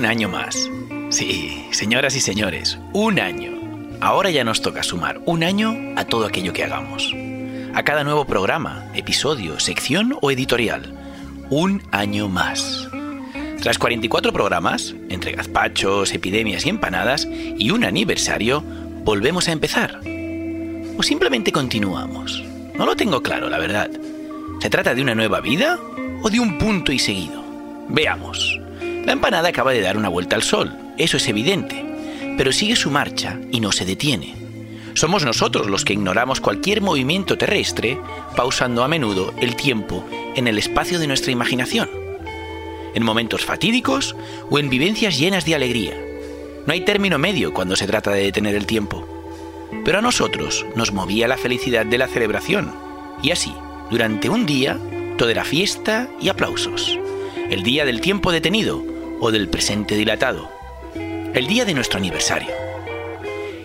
Un año más. Sí, señoras y señores, un año. Ahora ya nos toca sumar un año a todo aquello que hagamos. A cada nuevo programa, episodio, sección o editorial. Un año más. Tras 44 programas, entre gazpachos, epidemias y empanadas, y un aniversario, volvemos a empezar. O simplemente continuamos. No lo tengo claro, la verdad. ¿Se trata de una nueva vida o de un punto y seguido? Veamos. La empanada acaba de dar una vuelta al sol, eso es evidente, pero sigue su marcha y no se detiene. Somos nosotros los que ignoramos cualquier movimiento terrestre, pausando a menudo el tiempo en el espacio de nuestra imaginación. En momentos fatídicos o en vivencias llenas de alegría. No hay término medio cuando se trata de detener el tiempo. Pero a nosotros nos movía la felicidad de la celebración. Y así, durante un día, todo era fiesta y aplausos. El día del tiempo detenido o del presente dilatado. El día de nuestro aniversario.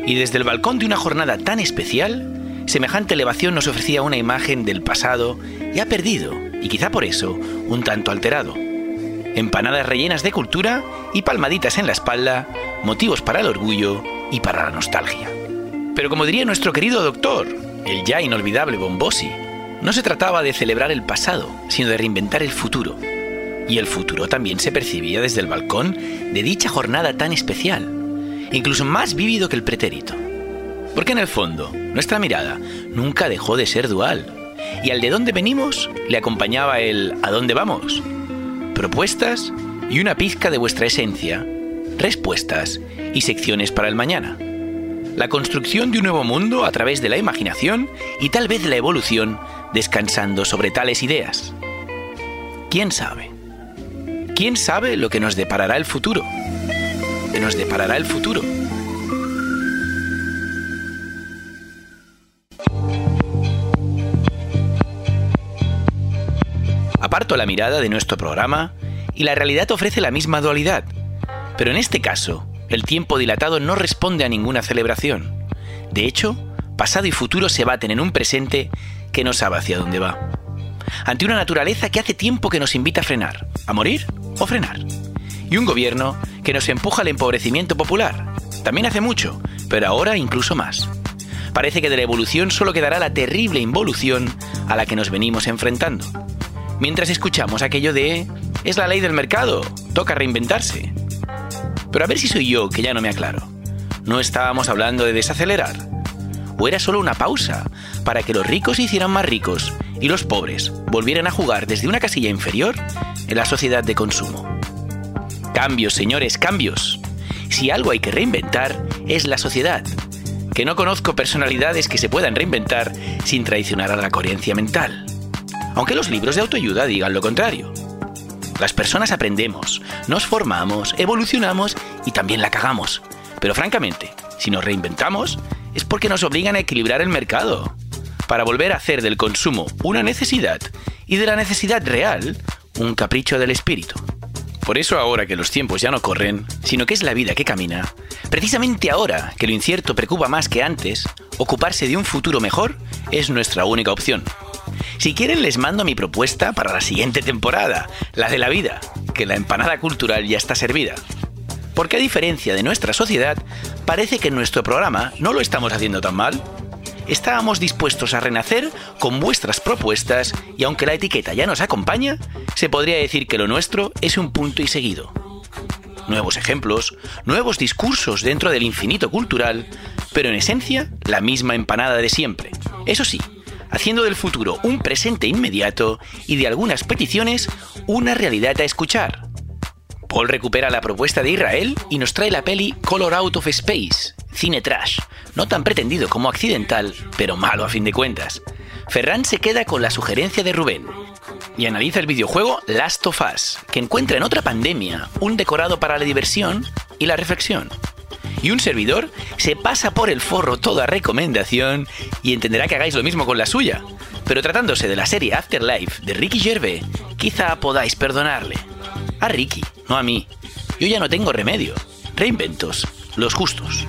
Y desde el balcón de una jornada tan especial, semejante elevación nos ofrecía una imagen del pasado ya perdido y quizá por eso un tanto alterado. Empanadas rellenas de cultura y palmaditas en la espalda, motivos para el orgullo y para la nostalgia. Pero como diría nuestro querido doctor, el ya inolvidable Bombosi, no se trataba de celebrar el pasado, sino de reinventar el futuro y el futuro también se percibía desde el balcón de dicha jornada tan especial, incluso más vívido que el pretérito. Porque en el fondo, nuestra mirada nunca dejó de ser dual, y al de dónde venimos le acompañaba el a dónde vamos. Propuestas y una pizca de vuestra esencia, respuestas y secciones para el mañana. La construcción de un nuevo mundo a través de la imaginación y tal vez la evolución descansando sobre tales ideas. ¿Quién sabe? ¿Quién sabe lo que nos deparará el futuro? ¿Qué nos deparará el futuro? Aparto la mirada de nuestro programa y la realidad ofrece la misma dualidad. Pero en este caso, el tiempo dilatado no responde a ninguna celebración. De hecho, pasado y futuro se baten en un presente que no sabe hacia dónde va. Ante una naturaleza que hace tiempo que nos invita a frenar, a morir o frenar. Y un gobierno que nos empuja al empobrecimiento popular. También hace mucho, pero ahora incluso más. Parece que de la evolución solo quedará la terrible involución a la que nos venimos enfrentando. Mientras escuchamos aquello de es la ley del mercado, toca reinventarse. Pero a ver si soy yo que ya no me aclaro. ¿No estábamos hablando de desacelerar? ¿O era solo una pausa para que los ricos se hicieran más ricos y los pobres volvieran a jugar desde una casilla inferior en la sociedad de consumo. Cambios, señores, cambios. Si algo hay que reinventar es la sociedad, que no conozco personalidades que se puedan reinventar sin traicionar a la coherencia mental. Aunque los libros de autoayuda digan lo contrario. Las personas aprendemos, nos formamos, evolucionamos y también la cagamos. Pero francamente, si nos reinventamos, es porque nos obligan a equilibrar el mercado, para volver a hacer del consumo una necesidad y de la necesidad real un capricho del espíritu. Por eso ahora que los tiempos ya no corren, sino que es la vida que camina, precisamente ahora que lo incierto preocupa más que antes, ocuparse de un futuro mejor es nuestra única opción. Si quieren les mando mi propuesta para la siguiente temporada, la de la vida, que la empanada cultural ya está servida. Porque a diferencia de nuestra sociedad, parece que en nuestro programa no lo estamos haciendo tan mal estábamos dispuestos a renacer con vuestras propuestas y aunque la etiqueta ya nos acompaña, se podría decir que lo nuestro es un punto y seguido. Nuevos ejemplos, nuevos discursos dentro del infinito cultural, pero en esencia la misma empanada de siempre. Eso sí, haciendo del futuro un presente inmediato y de algunas peticiones una realidad a escuchar. Paul recupera la propuesta de Israel y nos trae la peli Color Out of Space, cine trash, no tan pretendido como accidental, pero malo a fin de cuentas. Ferran se queda con la sugerencia de Rubén y analiza el videojuego Last of Us, que encuentra en otra pandemia un decorado para la diversión y la reflexión. Y un servidor se pasa por el forro toda recomendación y entenderá que hagáis lo mismo con la suya. Pero tratándose de la serie Afterlife de Ricky Gervais, quizá podáis perdonarle. A Ricky, no a mí. Yo ya no tengo remedio. Reinventos, los justos.